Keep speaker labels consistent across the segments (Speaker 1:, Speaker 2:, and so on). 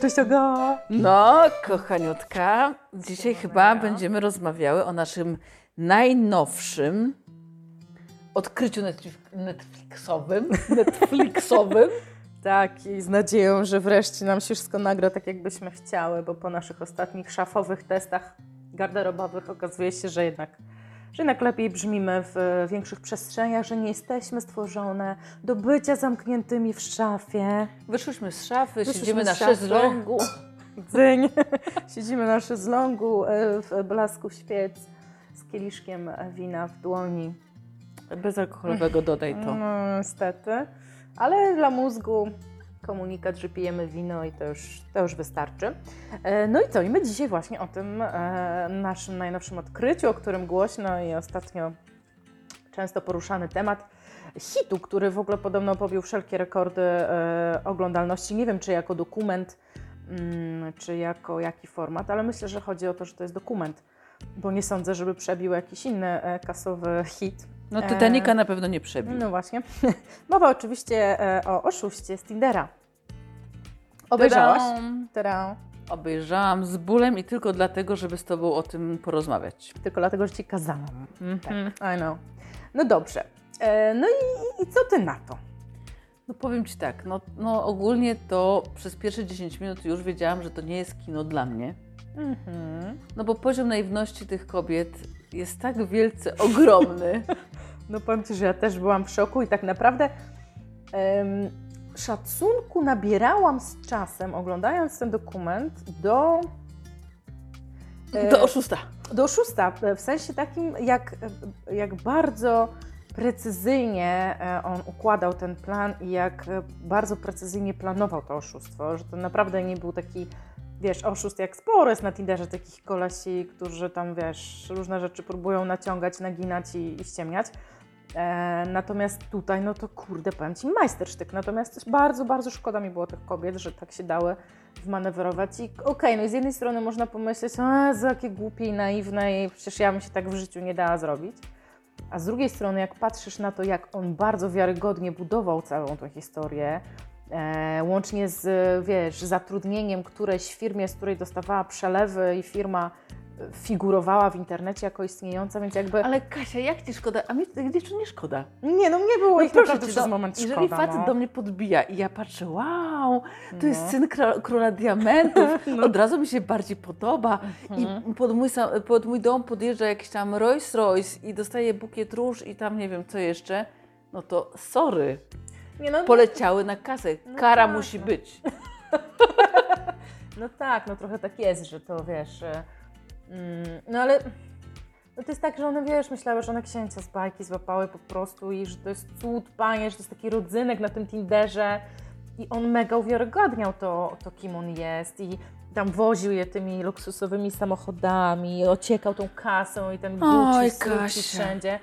Speaker 1: Cześć Aga.
Speaker 2: No, kochaniutka, dzisiaj chyba będziemy rozmawiały o naszym najnowszym odkryciu Netflix- Netflixowym. Netflixowym.
Speaker 1: Tak, i z nadzieją, że wreszcie nam się wszystko nagra tak, jakbyśmy chciały, bo po naszych ostatnich szafowych testach garderobowych okazuje się, że jednak, że jednak lepiej brzmimy w większych przestrzeniach, że nie jesteśmy stworzone do bycia zamkniętymi w szafie.
Speaker 2: Wyszłyśmy z szafy,
Speaker 1: Wyszłyśmy
Speaker 2: siedzimy
Speaker 1: z
Speaker 2: na
Speaker 1: szafy.
Speaker 2: szezlongu.
Speaker 1: Dzyń. Siedzimy na szezlongu e, w blasku świec z kieliszkiem wina w dłoni.
Speaker 2: Bezalkoholowego dodaj to.
Speaker 1: No, niestety. Ale dla mózgu komunikat, że pijemy wino i to już, to już wystarczy. E, No i co? I my dzisiaj właśnie o tym e, naszym najnowszym odkryciu, o którym głośno i ostatnio często poruszany temat hitu, który w ogóle podobno pobił wszelkie rekordy e, oglądalności. Nie wiem, czy jako dokument, mm, czy jako jaki format, ale myślę, że chodzi o to, że to jest dokument, bo nie sądzę, żeby przebił jakiś inny kasowy hit.
Speaker 2: No, Titanica na pewno nie przebił.
Speaker 1: No właśnie. Mowa oczywiście e, o oszuście z Tindera. Obejrzałaś?
Speaker 2: Tadam! Obejrzałam z bólem i tylko dlatego, żeby z Tobą o tym porozmawiać.
Speaker 1: Tylko dlatego, że Ci kazałam.
Speaker 2: Mhm.
Speaker 1: I know. No dobrze. E, no i, i co Ty na to?
Speaker 2: No powiem Ci tak, no, no ogólnie to przez pierwsze 10 minut już wiedziałam, że to nie jest kino dla mnie.
Speaker 1: Mhm.
Speaker 2: No bo poziom naiwności tych kobiet jest tak wielce ogromny.
Speaker 1: No powiem Ci, że ja też byłam w szoku i tak naprawdę em, szacunku nabierałam z czasem, oglądając ten dokument, do... e,
Speaker 2: Do oszusta.
Speaker 1: Do oszusta, w sensie takim, jak, jak bardzo precyzyjnie e, on układał ten plan i jak bardzo precyzyjnie planował to oszustwo, że to naprawdę nie był taki, wiesz, oszust jak sporo jest na Tinderze takich kolesi, którzy tam, wiesz, różne rzeczy próbują naciągać, naginać i, i ściemniać. E, natomiast tutaj, no to kurde, powiem Ci, majstersztyk. Natomiast też bardzo, bardzo szkoda mi było tych kobiet, że tak się dały wmanewrować. I okej, no i z jednej strony można pomyśleć, a za jakie głupie i naiwne i przecież ja bym się tak w życiu nie dała zrobić. A z drugiej strony, jak patrzysz na to, jak on bardzo wiarygodnie budował całą tą historię, łącznie z, wiesz, zatrudnieniem którejś firmie, z której dostawała przelewy i firma e, figurowała w internecie jako istniejąca, więc jakby...
Speaker 2: Ale Kasia, jak Ci szkoda? A mnie tych dziewczyn nie szkoda.
Speaker 1: Nie, no mnie było ich
Speaker 2: proszę
Speaker 1: naprawdę przez
Speaker 2: no,
Speaker 1: moment
Speaker 2: Jeżeli
Speaker 1: szkoda,
Speaker 2: facet
Speaker 1: no.
Speaker 2: do mnie podbija i ja patrzę, wow, to jest
Speaker 1: No.
Speaker 2: syn kra- króla diamentów, od razu mi się bardziej podoba
Speaker 1: Mhm.
Speaker 2: i pod mój, sam, pod mój dom podjeżdża jakiś tam Rolls Royce i dostaje bukiet róż i tam nie wiem co jeszcze, no to sorry,
Speaker 1: Nie, no,
Speaker 2: poleciały na kasę, kara
Speaker 1: tak,
Speaker 2: musi
Speaker 1: no.
Speaker 2: być.
Speaker 1: No tak, no trochę tak jest, że to wiesz. Mm, no ale no to jest tak, że one wiesz, myślały, że one księcia z bajki złapały po prostu i że to jest cud, panie, że to jest taki rodzynek na tym Tinderze. I on mega uwiarygadniał to, to kim on jest i tam woził je tymi luksusowymi samochodami, ociekał tą kasą i ten
Speaker 2: Oj,
Speaker 1: Gucci,
Speaker 2: Kasia.
Speaker 1: wszędzie.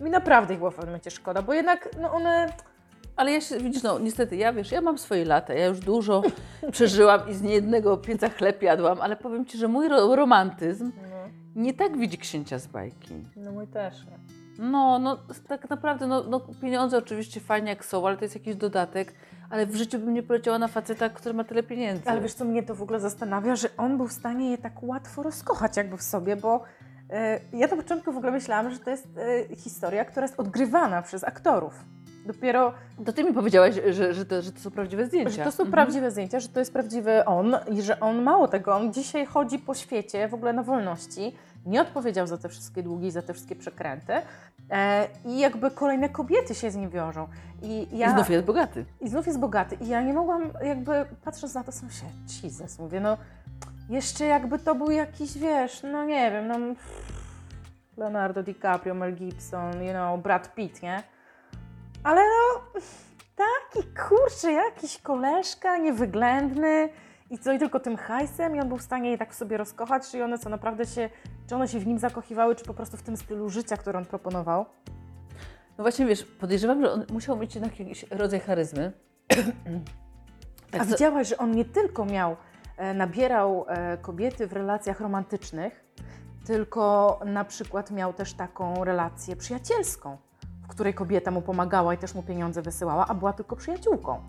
Speaker 1: Mi naprawdę ich było w pewnym momencie szkoda, bo jednak no one...
Speaker 2: Ale ja się, widzisz, no niestety, ja wiesz, ja mam swoje lata, ja już dużo przeżyłam i z niejednego pieca chleb jadłam, ale powiem Ci, że mój ro- romantyzm
Speaker 1: No,
Speaker 2: nie tak widzi księcia z bajki.
Speaker 1: no mój też nie.
Speaker 2: No, no tak naprawdę, no, no pieniądze oczywiście fajnie jak są, ale to jest jakiś dodatek, ale w życiu bym nie poleciała na faceta, który ma tyle pieniędzy.
Speaker 1: Ale wiesz, co mnie to w ogóle zastanawia, że on był w stanie je tak łatwo rozkochać jakby w sobie, bo e, ja na początku w ogóle myślałam, że to jest e, historia, która jest odgrywana przez aktorów. Dopiero,
Speaker 2: To ty mi powiedziałaś, że, że, to, że to są prawdziwe zdjęcia.
Speaker 1: że to są
Speaker 2: Mhm.
Speaker 1: prawdziwe zdjęcia, że to jest prawdziwy on i że on mało tego, on dzisiaj chodzi po świecie w ogóle na wolności, nie odpowiedział za te wszystkie długi, za te wszystkie przekręty e, i jakby kolejne kobiety się z nim wiążą. I, ja,
Speaker 2: I znów jest bogaty.
Speaker 1: I znów jest bogaty. I ja nie mogłam, jakby patrząc na to, sam się, Jesus, mówię, no jeszcze jakby to był jakiś, wiesz, no nie wiem, no Leonardo DiCaprio, Mel Gibson, you know, Brad Pitt, nie? Ale no, taki kurczę, jakiś koleżka, niewyględny i co, i tylko tym hajsem i on był w stanie je tak sobie rozkochać, czy one co, naprawdę się, czy one się w nim zakochiwały, czy po prostu w tym stylu życia, który on proponował?
Speaker 2: No właśnie, wiesz, podejrzewam, że on musiał mieć jednak jakiś rodzaj charyzmy. Tak
Speaker 1: A
Speaker 2: co-
Speaker 1: widziałaś, że on nie tylko miał, e, nabierał e, kobiety w relacjach romantycznych, tylko na przykład miał też taką relację przyjacielską, której kobieta mu pomagała i też mu pieniądze wysyłała, a była tylko przyjaciółką.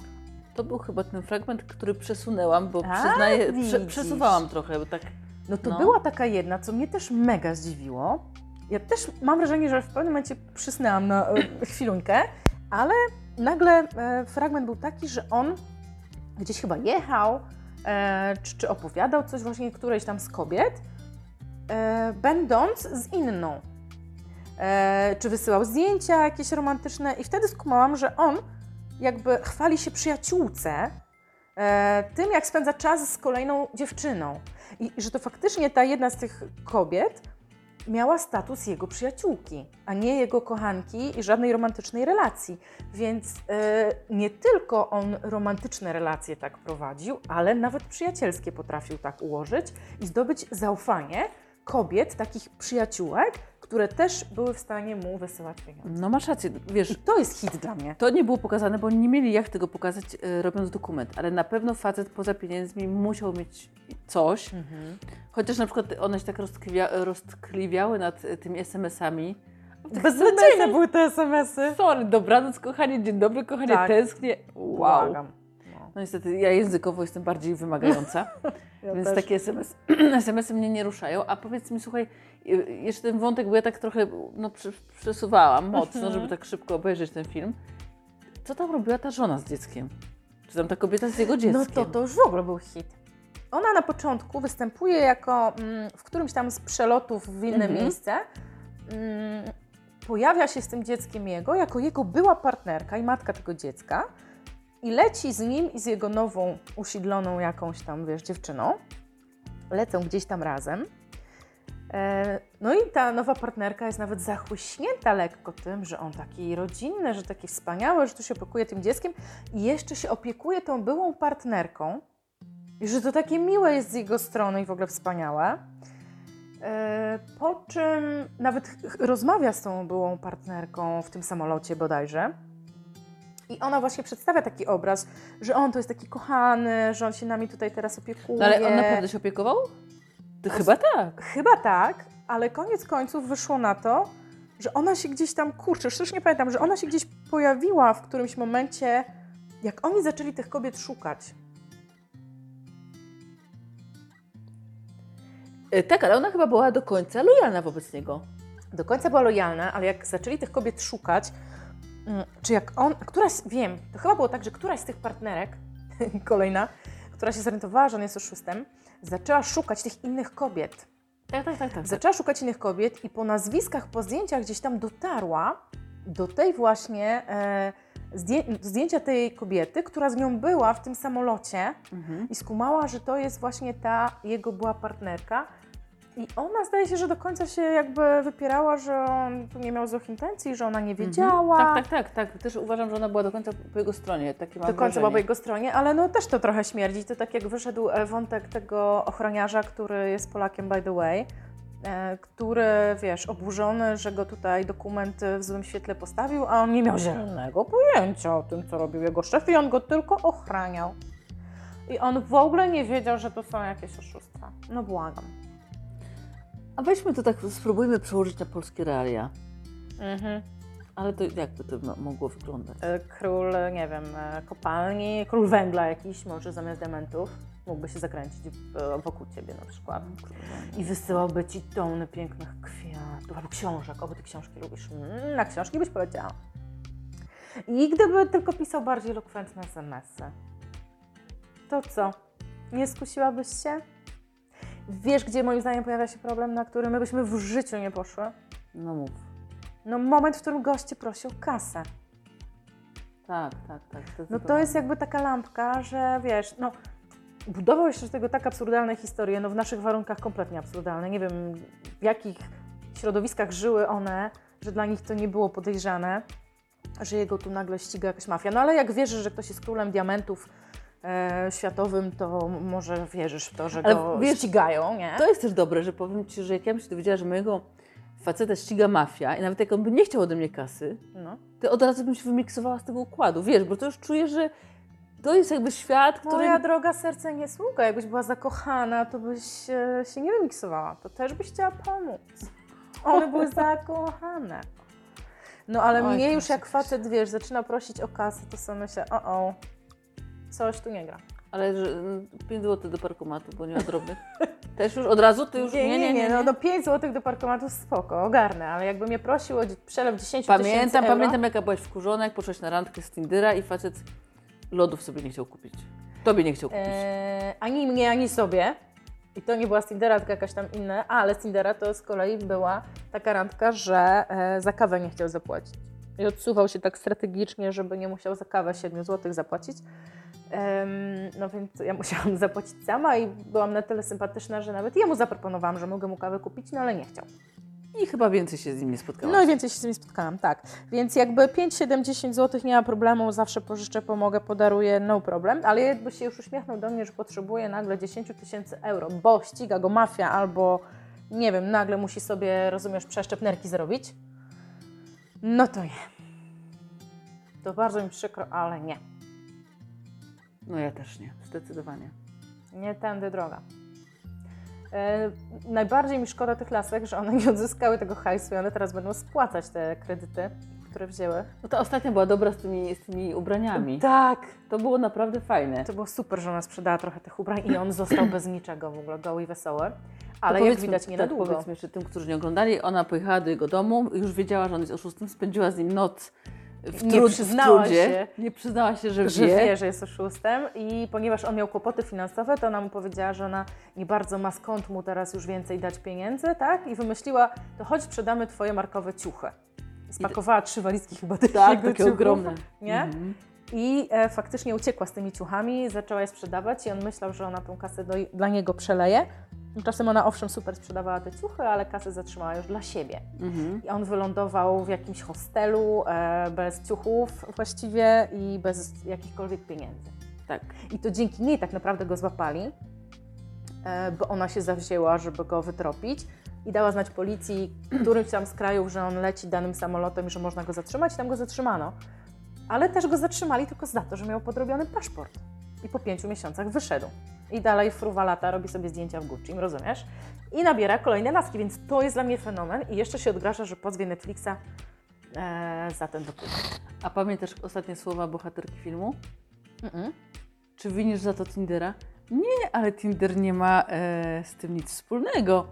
Speaker 2: To był chyba ten fragment, który przesunęłam, bo
Speaker 1: A,
Speaker 2: przyznaję, prze, przesuwałam trochę, bo tak.
Speaker 1: No to
Speaker 2: No.
Speaker 1: była taka jedna, co mnie też mega zdziwiło. Ja też mam wrażenie, że w pewnym momencie przysnęłam na e, chwilunkę, ale nagle e, fragment był taki, że on gdzieś chyba jechał, e, czy, czy opowiadał coś właśnie którejś tam z kobiet, będąc z inną. E, czy wysyłał zdjęcia jakieś romantyczne i wtedy skumałam, że on jakby chwali się przyjaciółce e, tym, jak spędza czas z kolejną dziewczyną. I że to faktycznie ta jedna z tych kobiet miała status jego przyjaciółki, a nie jego kochanki i żadnej romantycznej relacji. Więc e, nie tylko on romantyczne relacje tak prowadził, ale nawet przyjacielskie potrafił tak ułożyć i zdobyć zaufanie kobiet, takich przyjaciółek, które też były w stanie mu wysyłać pieniądze.
Speaker 2: No masz rację, wiesz,
Speaker 1: I to jest hit dla mnie.
Speaker 2: to nie było pokazane, bo nie mieli jak tego pokazać, e, robiąc dokument, ale na pewno facet poza pieniędzmi musiał mieć coś, chociaż na przykład one się tak roztkliwia, roztkliwiały nad e, tymi SMS-ami.
Speaker 1: Beznadziejne były te SMS-y.
Speaker 2: Sorry, dobranoc kochanie, dzień dobry kochanie,
Speaker 1: Tak.
Speaker 2: tęsknię. Wow.
Speaker 1: Błagam. No.
Speaker 2: Niestety, ja językowo jestem bardziej wymagająca,
Speaker 1: Ja
Speaker 2: więc
Speaker 1: też.
Speaker 2: takie SMS, SMS-y mnie nie ruszają. A powiedz mi, słuchaj, y, jeszcze ten wątek, bo ja tak trochę no, przesuwałam mocno, żeby tak szybko obejrzeć ten film. Co tam robiła ta żona z dzieckiem? Czy tam ta kobieta z jego dzieckiem?
Speaker 1: No to, to już w ogóle był hit. Ona na początku występuje jako mm, w którymś tam z przelotów w inne
Speaker 2: Mhm.
Speaker 1: miejsce. Mm, pojawia się z tym dzieckiem jego, jako jego była partnerka i matka tego dziecka. I leci z nim i z jego nową, usidloną jakąś tam, wiesz, dziewczyną. Lecą gdzieś tam razem. E, No i ta nowa partnerka jest nawet zachłyśnięta lekko tym, że on taki rodzinny, że taki wspaniały, że tu się opiekuje tym dzieckiem i jeszcze się opiekuje tą byłą partnerką. I że to takie miłe jest z jego strony i w ogóle wspaniałe. E, Po czym nawet rozmawia z tą byłą partnerką w tym samolocie bodajże. I ona właśnie przedstawia taki obraz, że on to jest taki kochany, że on się nami tutaj teraz opiekuje.
Speaker 2: No ale on naprawdę się opiekował? To chyba tak.
Speaker 1: Chyba tak, ale koniec końców wyszło na to, że ona się gdzieś tam, kurczę, już nie pamiętam, że ona się gdzieś pojawiła w którymś momencie, jak oni zaczęli tych kobiet szukać.
Speaker 2: E, Tak, ale ona chyba była do końca lojalna wobec niego.
Speaker 1: Do końca była lojalna, ale jak zaczęli tych kobiet szukać, czy jak on, któraś, wiem, to chyba było tak, że któraś z tych partnerek, kolejna, która się zorientowała, że on jest oszustem, zaczęła szukać tych innych kobiet.
Speaker 2: Tak, tak, tak. tak.
Speaker 1: Zaczęła szukać innych kobiet i po nazwiskach, po zdjęciach gdzieś tam dotarła do tej właśnie e, zdję, zdjęcia tej kobiety, która z nią była w tym samolocie
Speaker 2: Mhm.
Speaker 1: i skumała, że to jest właśnie ta jego była partnerka. I ona zdaje się, że do końca się jakby wypierała, że on tu nie miał złych intencji, że ona nie wiedziała.
Speaker 2: Tak, tak, tak, tak. Też uważam, że ona była do końca po jego stronie. Takie mam
Speaker 1: Do końca była po jego stronie, ale no też to trochę śmierdzi. To tak jak wyszedł e, wątek tego ochroniarza, który jest Polakiem by the way, e, który, wiesz, oburzony, że go tutaj dokument w złym świetle postawił, a on nie miał zielonego pojęcia o tym, co robił jego szef i on go tylko ochraniał. I on w ogóle nie wiedział, że to są jakieś oszustwa. No błagam.
Speaker 2: A weźmy to tak, spróbujmy przełożyć na polskie realia.
Speaker 1: Mhm.
Speaker 2: Ale to jakby to mo- mogło wyglądać?
Speaker 1: E, Król, nie wiem, e, kopalni, król węgla jakiś, może zamiast diamentów, mógłby się zakręcić w- wokół ciebie na przykład. I wysyłałby ci tony pięknych kwiatów albo książek. Oby ty książki lubisz. Mm, na książki byś poleciała. I gdyby tylko pisał bardziej elokwentne SMS-y, to co? Nie skusiłabyś się? Wiesz, gdzie moim zdaniem pojawia się problem, na który my byśmy w życiu nie poszły?
Speaker 2: No mów.
Speaker 1: No moment, w którym goście prosi o kasę.
Speaker 2: Tak, tak, tak.
Speaker 1: No to jest jakby taka lampka, że wiesz, no budował jeszcze z tego tak absurdalne historie, no w naszych warunkach kompletnie absurdalne. Nie wiem w jakich środowiskach żyły one, że dla nich to nie było podejrzane, że jego tu nagle ściga jakaś mafia. No ale jak wierzysz, że ktoś jest królem diamentów e, światowym, to może wierzysz w to, że
Speaker 2: Ale
Speaker 1: go
Speaker 2: wiesz,
Speaker 1: ścigają, nie?
Speaker 2: To jest też dobre, że powiem Ci, że jak ja bym się dowiedziała, że mojego faceta ściga mafia i nawet jak on by nie chciał ode mnie kasy,
Speaker 1: No.
Speaker 2: to od razu bym się wymiksowała z tego układu, wiesz, bo to już czuję, że to jest jakby świat, który...
Speaker 1: Moja droga serce nie sługa. Jakbyś była zakochana, to byś e, się nie wymiksowała. To też byś chciała pomóc. One były zakochane. No ale
Speaker 2: Oj,
Speaker 1: mnie już jak facet, wiesz, zaczyna prosić o kasę, to sobie myślę, o o, coś tu nie gra.
Speaker 2: Ale że, mm, 5 zł do parkomatu, bo nie ma drobnych. Też już od razu? Ty już
Speaker 1: Nie, nie, nie, no do 5 zł do parkomatu spoko, ogarnę, ale jakby mnie prosił o przelew 10 tysięcy
Speaker 2: Pamiętam,
Speaker 1: euro,
Speaker 2: pamiętam jaka byłaś wkurzona, jak poszłaś na randkę z Tindera i facet lodów sobie nie chciał kupić. Tobie nie chciał kupić.
Speaker 1: e, ani mnie, ani sobie. I to nie była z Tindera, tylko jakaś tam inna, ale z Tindera to z kolei była taka randka, że e, za kawę nie chciał zapłacić. I odsuwał się tak strategicznie, żeby nie musiał za kawę 7 zł zapłacić. No więc ja musiałam zapłacić sama i byłam na tyle sympatyczna, że nawet jemu zaproponowałam, że mogę mu kawę kupić, no ale nie chciał.
Speaker 2: I chyba więcej się z nim nie spotkałaś.
Speaker 1: No i więcej się z nimi spotkałam, tak. Więc jakby 5, 7, 10 zł nie ma problemu, zawsze pożyczę, pomogę, podaruję, no problem. Ale jakby się już uśmiechnął do mnie, że potrzebuje nagle 10 tysięcy euro, bo ściga go mafia albo nie wiem, nagle musi sobie, rozumiesz, przeszczep nerki zrobić, no to nie. To bardzo mi przykro, ale nie.
Speaker 2: No ja też nie, zdecydowanie.
Speaker 1: Nie tędy droga. E, najbardziej mi szkoda tych lasek, że one nie odzyskały tego hajsu i one teraz będą spłacać te kredyty, które wzięły.
Speaker 2: No ta ostatnia była dobra z tymi, z tymi ubraniami.
Speaker 1: Tak,
Speaker 2: To było naprawdę fajne.
Speaker 1: To było super, że ona sprzedała trochę tych ubrań i on został bez niczego w ogóle, goły i wesoły. Ale
Speaker 2: To
Speaker 1: jak widać nie na
Speaker 2: tak,
Speaker 1: długo.
Speaker 2: Powiedzmy jeszcze tym, którzy nie oglądali, ona pojechała do jego domu, już wiedziała, że on jest oszustem, spędziła z nim noc w,
Speaker 1: Nie
Speaker 2: trud,
Speaker 1: przyznała
Speaker 2: w trudzie.
Speaker 1: się.
Speaker 2: Nie przyznała się, że,
Speaker 1: Że
Speaker 2: wie.
Speaker 1: wie, że jest oszustem i ponieważ on miał kłopoty finansowe, to ona mu powiedziała, że ona nie bardzo ma skąd mu teraz już więcej dać pieniędzy, tak? I wymyśliła, to chodź sprzedamy twoje markowe ciuchy. Spakowała trzy walizki chyba tych
Speaker 2: Tak, takie
Speaker 1: ciuchów,
Speaker 2: ogromne.
Speaker 1: Nie?
Speaker 2: Mhm.
Speaker 1: I e, faktycznie uciekła z tymi ciuchami, zaczęła je sprzedawać i on myślał, że ona tą kasę do, dla niego przeleje. Tymczasem ona owszem super sprzedawała te ciuchy, ale kasę zatrzymała już dla siebie.
Speaker 2: Mhm.
Speaker 1: I on wylądował w jakimś hostelu e, bez ciuchów właściwie i bez jakichkolwiek pieniędzy.
Speaker 2: Tak.
Speaker 1: I to dzięki niej tak naprawdę go złapali, e, bo ona się zawzięła, żeby go wytropić i dała znać policji którymś tam z krajów, że on leci danym samolotem i że można go zatrzymać i tam go zatrzymano. Ale też go zatrzymali tylko za to, że miał podrobiony paszport. I po pięciu miesiącach wyszedł. I dalej fruwa lata, robi sobie zdjęcia w Gucci, rozumiesz? I nabiera kolejne laski, więc to jest dla mnie fenomen. I jeszcze się odgraża, że pozwie Netflixa e, za ten dokument.
Speaker 2: A pamiętasz ostatnie słowa bohaterki filmu?
Speaker 1: Mm-mm.
Speaker 2: Czy winisz za to Tindera? Nie, ale Tinder nie ma e, z tym nic wspólnego.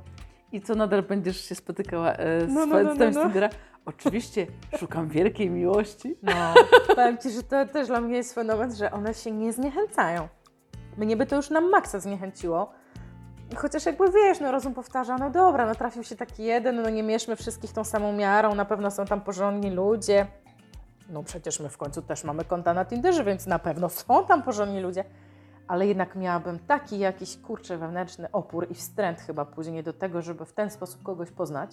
Speaker 2: I co nadal będziesz się spotykała e, z
Speaker 1: No, no, no, no, no.
Speaker 2: Tindera? Oczywiście, szukam wielkiej miłości.
Speaker 1: No, powiem Ci, że to też dla mnie jest fenomen, że one się nie zniechęcają. Mnie by to już na maksa zniechęciło. Chociaż jakby wiesz, no rozum powtarza, no dobra, no trafił się taki jeden, no nie mierzmy wszystkich tą samą miarą, na pewno są tam porządni ludzie. No przecież my w końcu też mamy konta na Tinderze, więc na pewno są tam porządni ludzie. Ale jednak miałabym taki jakiś kurczę wewnętrzny opór i wstręt chyba później do tego, żeby w ten sposób kogoś poznać,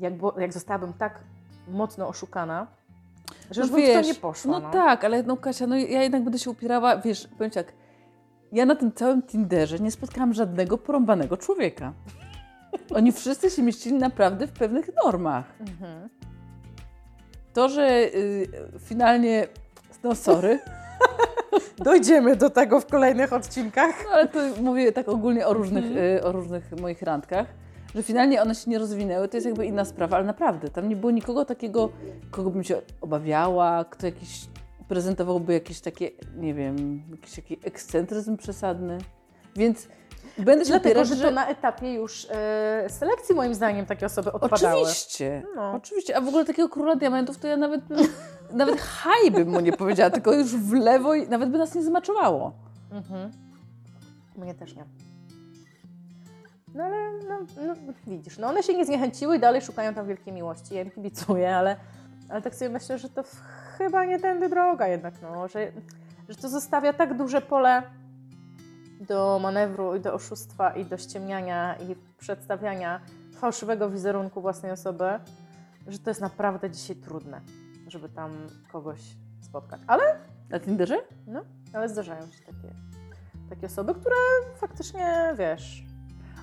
Speaker 1: jak, bo, jak zostałabym tak mocno oszukana, że już bym w to nie poszła.
Speaker 2: No, tak, ale no Kasia, no ja jednak będę się upierała, wiesz, powiem ci tak, ja na tym całym Tinderze nie spotkałam żadnego porąbanego człowieka. Oni wszyscy się mieścili naprawdę w pewnych normach.
Speaker 1: Mhm.
Speaker 2: To, że y, finalnie, no sorry,
Speaker 1: Dojdziemy do tego w kolejnych odcinkach.
Speaker 2: no ale to mówię tak ogólnie o różnych,
Speaker 1: Mhm.
Speaker 2: y, o różnych moich randkach, że finalnie one się nie rozwinęły, to jest jakby inna sprawa, ale naprawdę, tam nie było nikogo takiego, kogo bym się obawiała, kto jakiś prezentowałby jakieś takie, nie wiem, jakiś taki ekscentryzm przesadny. Więc będę się
Speaker 1: Dlatego,
Speaker 2: upierać,
Speaker 1: że to na etapie już e, selekcji moim zdaniem takie osoby odpadały.
Speaker 2: Oczywiście,
Speaker 1: No.
Speaker 2: oczywiście. A w ogóle takiego króla diamentów to ja nawet, bym- nawet haj bym mu nie powiedziała, tylko już w lewo i nawet by nas nie zmaczowało.
Speaker 1: Mhm. Mnie też nie. No ale no, no, widzisz, no one się nie zniechęciły i dalej szukają tam wielkiej miłości. Ja im kibicuję, ale, ale tak sobie myślę, że to chyba nie tędy droga jednak, no, że, że to zostawia tak duże pole do manewru i do oszustwa i do ściemniania i przedstawiania fałszywego wizerunku własnej osoby, że to jest naprawdę dzisiaj trudne, żeby tam kogoś spotkać. Ale
Speaker 2: Na Tinderze?
Speaker 1: no, ale zdarzają się takie, takie osoby, które faktycznie, wiesz...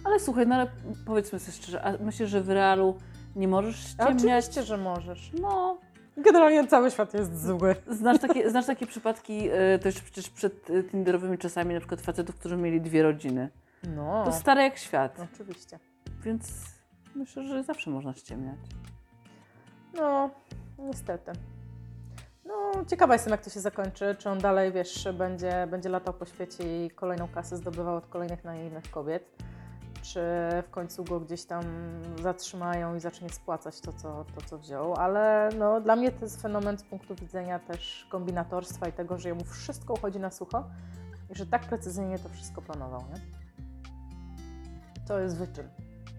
Speaker 2: Ale słuchaj, no ale powiedzmy sobie szczerze, a myślisz, że w realu nie możesz
Speaker 1: A
Speaker 2: ściemniać?
Speaker 1: Oczywiście, że możesz.
Speaker 2: No,
Speaker 1: Generalnie cały świat jest zły.
Speaker 2: znasz takie, znasz takie przypadki, y, to jeszcze przecież przed y, Tinderowymi czasami, na przykład facetów, którzy mieli dwie rodziny.
Speaker 1: No,
Speaker 2: To stare jak świat,
Speaker 1: oczywiście.
Speaker 2: więc myślę, że zawsze można ściemniać.
Speaker 1: No, niestety. No, ciekawa jestem, jak to się zakończy. Czy on dalej, wiesz, będzie, będzie latał po świecie i kolejną kasę zdobywał od kolejnych naiwnych kobiet? Czy w końcu go gdzieś tam zatrzymają i zacznie spłacać to, co, to, co wziął? Ale no, dla mnie to jest fenomen z punktu widzenia też kombinatorstwa i tego, że jemu wszystko uchodzi na sucho i że tak precyzyjnie to wszystko planował, nie? To jest wyczyn.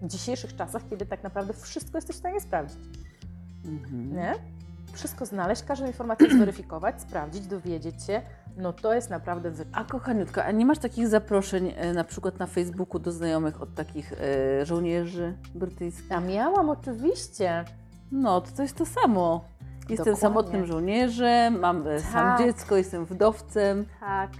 Speaker 1: W dzisiejszych czasach, kiedy tak naprawdę wszystko jesteś w stanie sprawdzić.
Speaker 2: Mhm.
Speaker 1: Nie? Wszystko znaleźć, każdą informację zweryfikować, sprawdzić, dowiedzieć się, no to jest naprawdę wyczyn.
Speaker 2: A kochaniutka, a nie masz takich zaproszeń e, na przykład na Facebooku do znajomych od takich e, żołnierzy brytyjskich?
Speaker 1: A miałam oczywiście.
Speaker 2: No, to to jest to samo. Jestem
Speaker 1: Dokładnie.
Speaker 2: samotnym żołnierzem, mam e, sam
Speaker 1: Tak.
Speaker 2: dziecko, jestem wdowcem.
Speaker 1: Tak.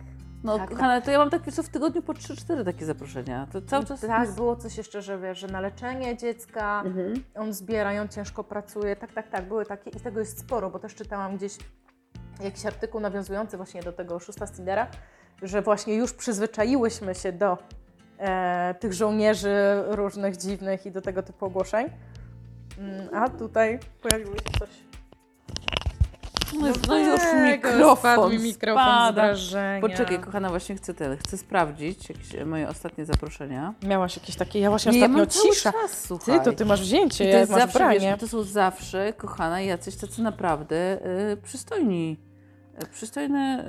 Speaker 2: No,
Speaker 1: Tak, tak.
Speaker 2: kochana, to ja mam tak wiesz, co, w tygodniu po 3-4 takie zaproszenia. To cały czas
Speaker 1: Tak,
Speaker 2: jest-
Speaker 1: było coś jeszcze, że wiesz, że na leczenie dziecka
Speaker 2: Mhm.
Speaker 1: on zbiera, i on ciężko pracuje. Tak, tak, tak, były takie i tego jest sporo, bo też czytałam gdzieś jakiś artykuł nawiązujący właśnie do tego oszusta z Tindera, że właśnie już przyzwyczaiłyśmy się do e, tych żołnierzy różnych dziwnych i do tego typu ogłoszeń. Mm, A tutaj pojawiło się coś.
Speaker 2: No, no już mikrofon
Speaker 1: Spadł mi mikrofon z wrażenia.
Speaker 2: Poczekaj, kochana, właśnie chcę ten, chcę sprawdzić jakieś moje ostatnie zaproszenia.
Speaker 1: Miałaś jakieś takie, ja właśnie
Speaker 2: Nie, ja
Speaker 1: ostatnio
Speaker 2: cały
Speaker 1: cisza.
Speaker 2: czas, słuchaj.
Speaker 1: Ty, to ty masz wzięcie,
Speaker 2: I to jest
Speaker 1: masz
Speaker 2: zawsze, wiesz, to są zawsze, kochana, jacyś tacy naprawdę y, przystojni, przystojne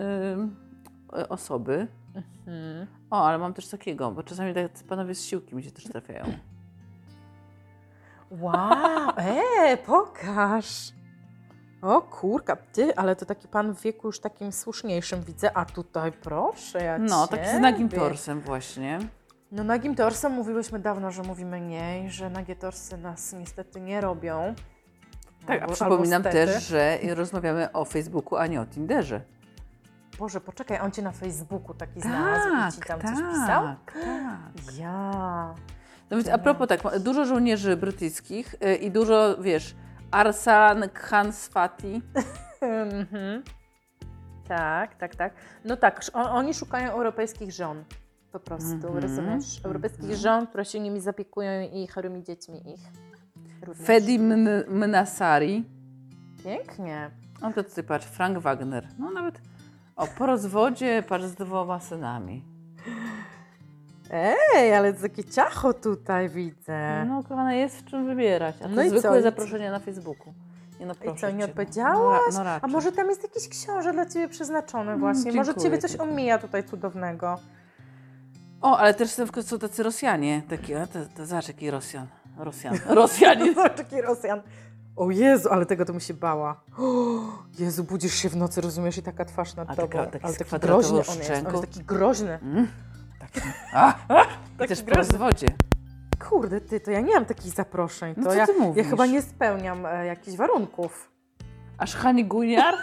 Speaker 2: y, osoby.
Speaker 1: Mhm.
Speaker 2: O, ale mam też takiego, bo czasami tak panowie z siłki mi się też trafiają.
Speaker 1: Wow, e, pokaż. O kurka, ty, ale to taki pan w wieku już takim słuszniejszym widzę, a tutaj proszę, ja
Speaker 2: No, taki z nagim torsem właśnie.
Speaker 1: No nagim torsem mówiłyśmy dawno, że mówimy nie, że nagie torsy nas niestety nie robią.
Speaker 2: Tak,
Speaker 1: Albo-
Speaker 2: przypominam
Speaker 1: albo
Speaker 2: też, że rozmawiamy o Facebooku, a nie o Tinderze.
Speaker 1: Boże, poczekaj, on cię na Facebooku taki znalazł i ci tam coś pisał?
Speaker 2: tak, tak.
Speaker 1: Ja.
Speaker 2: No więc a propos tak, dużo żołnierzy brytyjskich y, i dużo, wiesz, Arsan Khan Swati.
Speaker 1: Mhm. Tak, tak, tak. No tak, on, oni szukają europejskich żon. Po prostu,
Speaker 2: Mhm,
Speaker 1: rozumiesz? Europejskich
Speaker 2: mhm.
Speaker 1: żon, które się nimi zapiekują i chorymi dziećmi ich. Również.
Speaker 2: Fedi Mn- Mnasari.
Speaker 1: Pięknie.
Speaker 2: No to tutaj patrz, Frank Wagner. No nawet o, po rozwodzie patrz z dwoma synami.
Speaker 1: Ej, ale takie ciacho tutaj widzę.
Speaker 2: No kochana, jest w czym wybierać. A to
Speaker 1: No i
Speaker 2: zwykłe
Speaker 1: i co?
Speaker 2: zaproszenia na Facebooku. Nie no, proszę
Speaker 1: co, nie
Speaker 2: cię, no.
Speaker 1: odpowiedziałaś?
Speaker 2: No, no
Speaker 1: A może tam jest jakiś książę dla Ciebie przeznaczony
Speaker 2: Mm,
Speaker 1: właśnie? może
Speaker 2: dziękuję,
Speaker 1: Ciebie coś
Speaker 2: dziękuję.
Speaker 1: omija tutaj cudownego.
Speaker 2: O, ale też są tacy Rosjanie. Taki, a to, to zobacz jaki Rosjan. Rosjan. Rosjanin.
Speaker 1: Zobacz, jaki Rosjan. O Jezu, ale tego to mi się bała. O, Jezu, budzisz się w nocy, rozumiesz, i taka twarz nad tobą.
Speaker 2: taka- taki
Speaker 1: ale taki groźny on jest. On jest taki groźny.
Speaker 2: Mm. Taki. A,
Speaker 1: Taki
Speaker 2: też po rozwodzie.
Speaker 1: Kurde, ty, to ja nie mam takich zaproszeń.
Speaker 2: No
Speaker 1: To
Speaker 2: co
Speaker 1: ja,
Speaker 2: ty
Speaker 1: ja
Speaker 2: mówisz?
Speaker 1: chyba nie spełniam e, jakichś warunków.
Speaker 2: Aż Hani Guniar?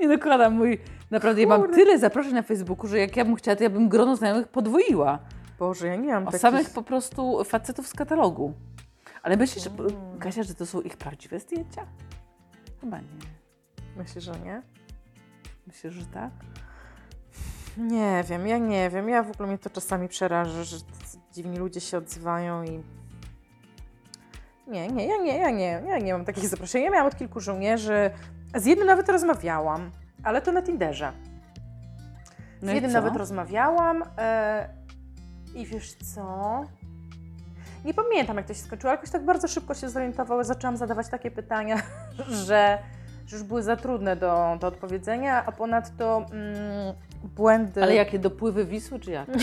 Speaker 2: Nie no, kochana, mój... Naprawdę, ja mam
Speaker 1: Kurde.
Speaker 2: tyle zaproszeń na Facebooku, że jak ja bym chciała, to ja bym grono znajomych podwoiła.
Speaker 1: Boże, ja nie mam
Speaker 2: O
Speaker 1: takich...
Speaker 2: samych po prostu facetów z katalogu. Ale myślisz,
Speaker 1: Mm.
Speaker 2: Kasia, że to są ich prawdziwe zdjęcia? Chyba nie.
Speaker 1: Myślę, że nie?
Speaker 2: Myślę, że tak?
Speaker 1: Nie wiem, ja nie wiem. Ja w ogóle mnie to czasami przeraża, że dziwni ludzie się odzywają i. Nie, nie, ja nie, ja nie, ja nie mam takich zaproszeń. Ja miałam od kilku żołnierzy. Z jednym nawet rozmawiałam, ale to na Tinderze. Z
Speaker 2: No
Speaker 1: jednym nawet rozmawiałam e, i wiesz co? Nie pamiętam, jak to się skończyło, ale jakoś tak bardzo szybko się zorientowały. Zaczęłam zadawać takie pytania, że, że już były za trudne do, do odpowiedzenia, a ponadto mm, błędy.
Speaker 2: Ale jakie dopływy Wisły, czy jak?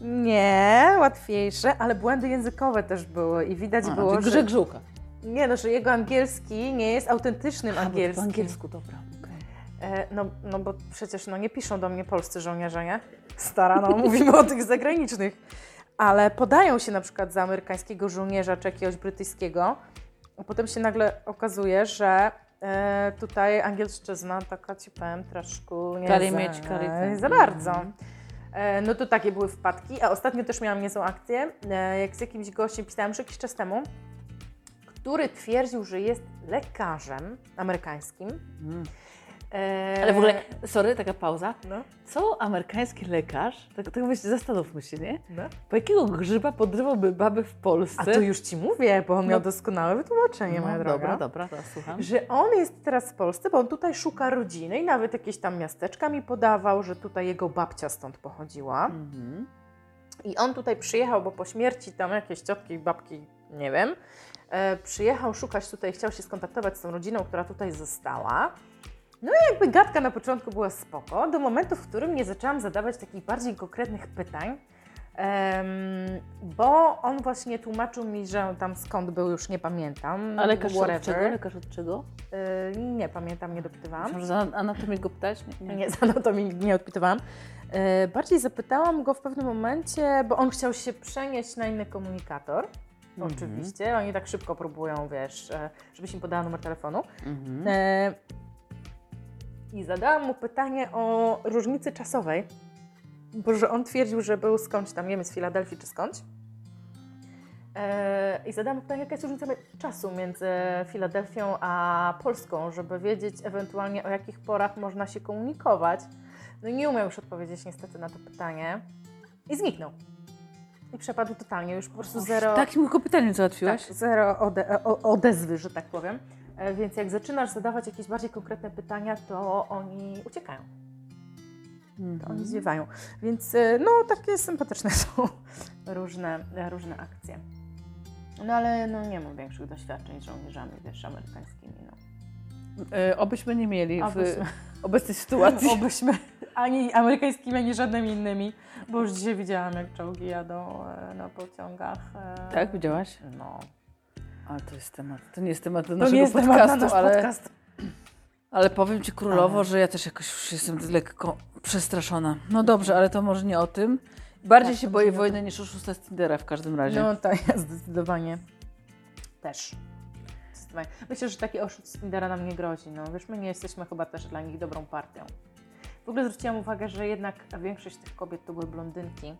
Speaker 1: Nie, łatwiejsze, ale błędy językowe też były i widać
Speaker 2: A,
Speaker 1: było, że,
Speaker 2: Grzeg Żółka.
Speaker 1: nie, no, że jego angielski nie jest autentycznym
Speaker 2: A, bo to po
Speaker 1: angielskim.
Speaker 2: angielsku, dobra.
Speaker 1: E, no, no bo przecież no, nie piszą do mnie polscy żołnierze, nie? Stara, no mówimy o tych zagranicznych. Ale podają się na przykład za amerykańskiego żołnierza czy jakiegoś brytyjskiego, a potem się nagle okazuje, że e, tutaj angielszczyzna taka ci powiem troszkę nie
Speaker 2: Kali
Speaker 1: za,
Speaker 2: mieć,
Speaker 1: nie za bardzo. E, no to takie były wpadki, a ostatnio też miałam niezłą akcję, e, jak z jakimś gościem pisałam już jakiś czas temu, który twierdził, że jest lekarzem amerykańskim,
Speaker 2: Mm.
Speaker 1: Eee,
Speaker 2: Ale w ogóle, sorry, taka pauza.
Speaker 1: No,
Speaker 2: Co amerykański lekarz, tak, tak właśnie zastanówmy się, nie?
Speaker 1: no.
Speaker 2: Po jakiego grzyba podrywałby babę w Polsce?
Speaker 1: A to już Ci mówię, bo on
Speaker 2: No.
Speaker 1: miał doskonałe wytłumaczenie,
Speaker 2: no,
Speaker 1: moja droga.
Speaker 2: Dobra, dobra, to słucham.
Speaker 1: Że on jest teraz w Polsce, bo on tutaj szuka rodziny i nawet jakieś tam miasteczka mi podawał, że tutaj jego babcia stąd pochodziła.
Speaker 2: Mhm.
Speaker 1: I on tutaj przyjechał, bo po śmierci tam jakieś ciotki i babki, nie wiem, e, przyjechał szukać tutaj, chciał się skontaktować z tą rodziną, która tutaj została. No i jakby gadka na początku była spoko, do momentu, w którym nie zaczęłam zadawać takich bardziej konkretnych pytań, bo on właśnie tłumaczył mi, że tam skąd był, już nie pamiętam.
Speaker 2: A lekarz od
Speaker 1: whatever.
Speaker 2: czego? Lekarz od czego?
Speaker 1: Nie pamiętam, nie dopytywałam.
Speaker 2: Myślałam, że za anatomię go pytać? Nie,
Speaker 1: Nie, z anatomii nie odpytywałam. E, bardziej zapytałam go w pewnym momencie, bo on chciał się przenieść na inny komunikator.
Speaker 2: Mhm.
Speaker 1: Oczywiście, oni tak szybko próbują, wiesz, e, żebyś im podała numer telefonu.
Speaker 2: Mhm.
Speaker 1: E, I zadałam mu pytanie o różnicy czasowej, bo że on twierdził, że był skądś tam, nie wiem, z Filadelfii czy skądś. E, I zadałam pytanie, jaka jest różnica czasu między Filadelfią a Polską, żeby wiedzieć ewentualnie o jakich porach można się komunikować. No i nie umiał już odpowiedzieć niestety na to pytanie. I zniknął. I przepadł totalnie, już po prostu zero...
Speaker 2: Takim tylko pytaniem załatwiłaś?
Speaker 1: Tak, zero ode, o, odezwy, że tak powiem. E, Więc jak zaczynasz zadawać jakieś bardziej konkretne pytania, to oni uciekają, to
Speaker 2: Mhm.
Speaker 1: oni zwiewają. Więc e, no, takie sympatyczne są różne, różne akcje. No ale no, nie mam większych doświadczeń z żołnierzami, wiesz, amerykańskimi. No.
Speaker 2: E, obyśmy nie mieli w
Speaker 1: Obyśmy,
Speaker 2: obecnej sytuacji.
Speaker 1: obyśmy ani amerykańskimi, ani żadnymi innymi, bo już dzisiaj widziałam, jak czołgi jadą na pociągach.
Speaker 2: Tak, widziałaś?
Speaker 1: No.
Speaker 2: Ale to jest temat. To nie jest temat do naszego podcastu,
Speaker 1: temat na
Speaker 2: ale,
Speaker 1: podcast.
Speaker 2: ale powiem Ci królowo,
Speaker 1: Ale-
Speaker 2: że ja też jakoś już jestem lekko przestraszona. No dobrze, ale to może nie o tym. Bardziej
Speaker 1: Tak,
Speaker 2: się boję wojny niż oszusta z Tindera w każdym razie.
Speaker 1: No to ja zdecydowanie też. Zdecydowanie. Myślę, że taki oszust z Tindera nam nie grozi. No, wiesz, my nie jesteśmy chyba też dla nich dobrą partią. W ogóle zwróciłam uwagę, że jednak większość tych kobiet to były blondynki,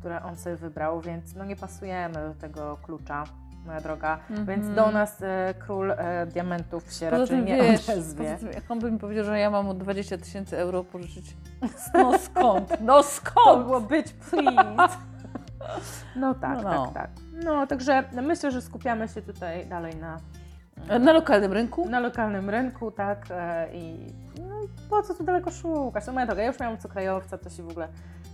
Speaker 1: które on sobie wybrał, więc no nie pasujemy do tego klucza, moja droga.
Speaker 2: Mhm.
Speaker 1: Więc do nas e, król e, diamentów się
Speaker 2: Poza
Speaker 1: raczej nie
Speaker 2: wiesz,
Speaker 1: odezwie.
Speaker 2: tym, jak on by mi powiedział, że ja mam mu 20 tysięcy euro pożyczyć. No skąd? No skąd?
Speaker 1: To było być please. No tak,
Speaker 2: No,
Speaker 1: tak, tak. No, także myślę, że skupiamy się tutaj dalej na,
Speaker 2: Na lokalnym rynku?
Speaker 1: na lokalnym rynku, tak, e, i no, po co tu daleko szukać? No moja droga, ja już miałam cukrajowca, to się w ogóle,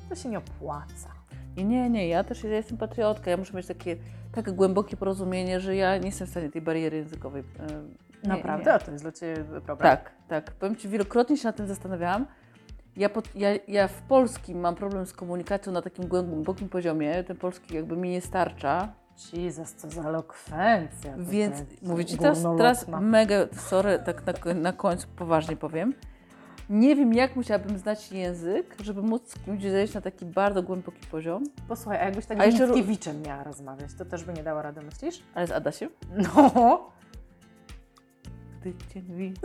Speaker 1: to się nie opłaca.
Speaker 2: Nie, nie, nie, ja też ja jestem patriotka. Ja muszę mieć takie, takie głębokie porozumienie, że ja nie jestem w stanie tej bariery językowej. nie,
Speaker 1: Naprawdę?
Speaker 2: Nie.
Speaker 1: A to jest dla Ciebie problem?
Speaker 2: Tak, tak. Powiem Ci, wielokrotnie się nad tym zastanawiałam. Ja, pod, ja, ja w polskim mam problem z komunikacją na takim głębokim poziomie. Ten polski jakby mi nie starcza.
Speaker 1: Jezus, co za elokwencja.
Speaker 2: Więc mówię Ci teraz, teraz mega, sorry, tak na, na końcu poważnie powiem. Nie wiem, jak musiałabym znać język, żeby móc z kimś zejść na taki bardzo głęboki poziom.
Speaker 1: Posłuchaj, a jakbyś tak z
Speaker 2: jeszcze
Speaker 1: Mickiewiczem miała rozmawiać, to też by nie dała rady, myślisz?
Speaker 2: Ale z Adasiem?
Speaker 1: No.
Speaker 2: Gdy cię widzę.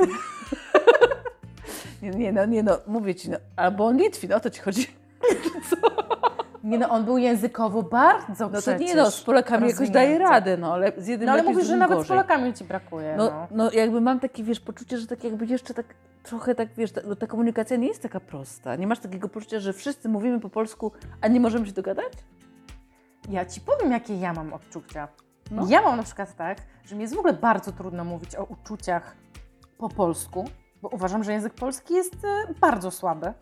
Speaker 2: nie, nie, no, nie, no, mówię ci, no, albo on Litwin, o to ci chodzi.
Speaker 1: Nie no, on był językowo bardzo
Speaker 2: No to
Speaker 1: przecież
Speaker 2: nie no, z Polakami jakoś daje radę, no, ale z jednym
Speaker 1: No ale
Speaker 2: lepiej,
Speaker 1: mówisz, że
Speaker 2: drugim
Speaker 1: nawet z
Speaker 2: gorzej.
Speaker 1: Polakami Ci brakuje,
Speaker 2: No,
Speaker 1: no.
Speaker 2: no jakby mam takie, wiesz, poczucie, że tak jakby jeszcze tak trochę tak, wiesz, ta, ta komunikacja nie jest taka prosta. Nie masz takiego poczucia, że wszyscy mówimy po polsku, a nie możemy się dogadać?
Speaker 1: Ja Ci powiem, jakie ja mam odczucia.
Speaker 2: No.
Speaker 1: Ja mam na przykład tak, że mi jest w ogóle bardzo trudno mówić o uczuciach po polsku, bo uważam, że język polski jest e, bardzo słaby.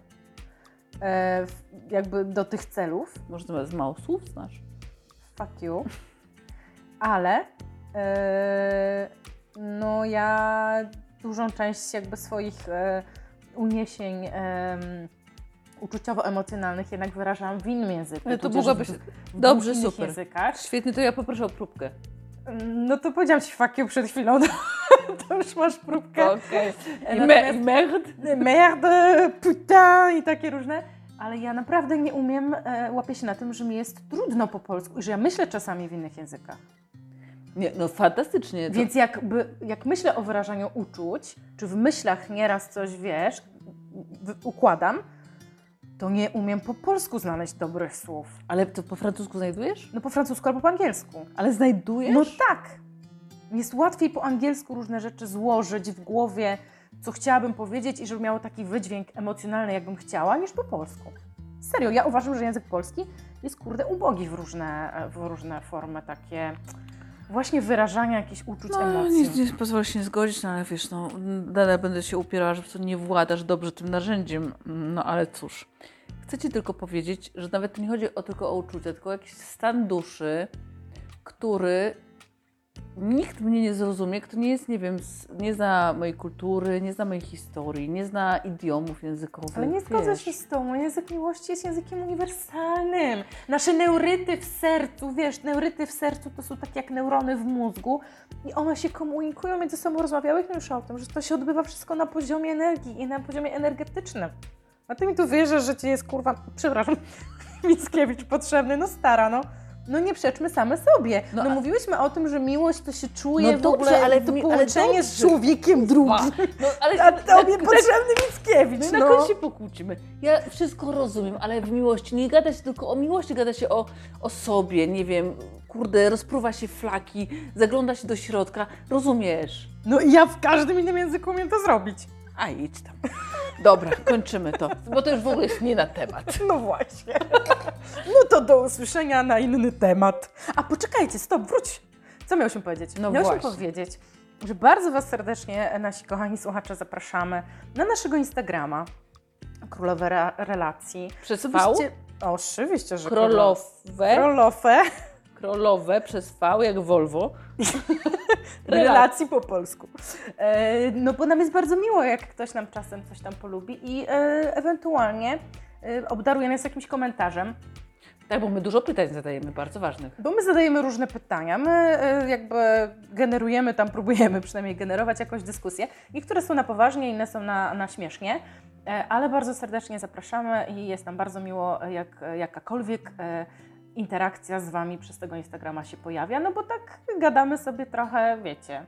Speaker 1: E, jakby do tych celów.
Speaker 2: Może to z mało słów znasz?
Speaker 1: Fuck you. Ale e, no ja dużą część jakby swoich e, uniesień em, uczuciowo-emocjonalnych jednak wyrażam w innym języku.
Speaker 2: Ale to mogłabyś... Dobrze, super.
Speaker 1: językach.
Speaker 2: Świetnie, to ja poproszę o próbkę.
Speaker 1: No to powiedziałam Ci you przed chwilą, to już masz próbkę.
Speaker 2: Okej.
Speaker 1: E,
Speaker 2: I
Speaker 1: natomiast-
Speaker 2: me- merd?
Speaker 1: Merde, putain i takie różne. Ale ja naprawdę nie umiem, e, łapię się na tym, że mi jest trudno po polsku i że ja myślę czasami w innych językach.
Speaker 2: Nie, no fantastycznie. To...
Speaker 1: Więc jakby, jak myślę o wyrażaniu uczuć, czy w myślach nieraz coś wiesz, układam, to nie umiem po polsku znaleźć dobrych słów.
Speaker 2: Ale to po francusku znajdujesz?
Speaker 1: No po francusku albo po angielsku.
Speaker 2: Ale znajdujesz?
Speaker 1: No tak. Jest łatwiej po angielsku różne rzeczy złożyć w głowie, co chciałabym powiedzieć i żeby miało taki wydźwięk emocjonalny, jakbym chciała, niż po polsku. Serio, ja uważam, że język polski jest kurde ubogi w różne, w różne formy takie właśnie wyrażania jakichś uczuć,
Speaker 2: No,
Speaker 1: emocji.
Speaker 2: nie, nie pozwolę się nie zgodzić, no ale wiesz, no, dalej będę się upierała, że prostu nie władasz dobrze tym narzędziem. No ale cóż. Chcę Ci tylko powiedzieć, że nawet nie chodzi o tylko o uczucia, tylko o jakiś stan duszy, który nikt mnie nie zrozumie, kto nie jest, nie wiem, nie zna mojej kultury, nie zna mojej historii, nie zna idiomów językowych.
Speaker 1: Ale nie zgodzę się z tobą. Język miłości jest językiem uniwersalnym. Nasze neuryty w sercu, wiesz, neuryty w sercu to są takie jak neurony w mózgu i one się komunikują między sobą. Rozmawiałyśmy już o tym, że to się odbywa wszystko na poziomie energii i na poziomie energetycznym. A ty mi tu wierzysz, że ci jest kurwa, przepraszam, Mickiewicz potrzebny, no stara, no. No nie przeczmy same sobie. No,
Speaker 2: No, a-
Speaker 1: mówiłyśmy o tym, że miłość to się czuje
Speaker 2: No
Speaker 1: w
Speaker 2: dobrze,
Speaker 1: ogóle,
Speaker 2: ale
Speaker 1: to
Speaker 2: mi- ale
Speaker 1: połączenie z
Speaker 2: dobrze.
Speaker 1: człowiekiem drugim.
Speaker 2: No, ale
Speaker 1: A tobie potrzebny Mickiewicz,
Speaker 2: No i na
Speaker 1: no.
Speaker 2: koniec się pokłócimy. Ja wszystko rozumiem, ale w miłości nie gada się tylko o miłości, gada się o, o sobie, nie wiem, kurde, rozpruwa się flaki, zagląda się do środka, rozumiesz?
Speaker 1: No i ja w każdym innym języku umiem to zrobić.
Speaker 2: A idź tam. Dobra, kończymy to, bo to już w ogóle jest nie na temat.
Speaker 1: No właśnie. No to do usłyszenia na inny temat. A poczekajcie, stop, wróć. Co miałyśmy powiedzieć?
Speaker 2: No
Speaker 1: miałyśmy
Speaker 2: właśnie.
Speaker 1: powiedzieć, że bardzo Was serdecznie, nasi kochani słuchacze, zapraszamy na naszego Instagrama Królowe Re- Relacji.
Speaker 2: Przez V?
Speaker 1: Żebyście- O, oczywiście, że
Speaker 2: Krolowe,
Speaker 1: Królowe
Speaker 2: krolowe przez V, jak Volvo.
Speaker 1: relacji po polsku. E, no bo nam jest bardzo miło, jak ktoś nam czasem coś tam polubi i e, ewentualnie e, obdaruje nas jakimś komentarzem.
Speaker 2: Tak, bo my dużo pytań zadajemy, bardzo ważnych.
Speaker 1: Bo my zadajemy różne pytania, my e, jakby generujemy tam, próbujemy przynajmniej generować jakąś dyskusję. Niektóre są na poważnie, inne są na, na śmiesznie, e, ale bardzo serdecznie zapraszamy i jest nam bardzo miło, jak jakakolwiek e, interakcja z Wami przez tego Instagrama się pojawia, no bo tak gadamy sobie trochę, wiecie,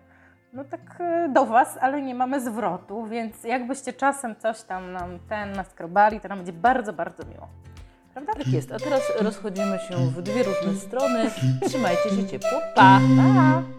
Speaker 1: no tak e, do Was, ale nie mamy zwrotu, więc jakbyście czasem coś tam nam ten naskrobali, to nam będzie bardzo, bardzo miło. Prawda?
Speaker 2: Tak jest, a teraz rozchodzimy się w dwie różne strony. Trzymajcie się ciepło, pa!
Speaker 1: Pa!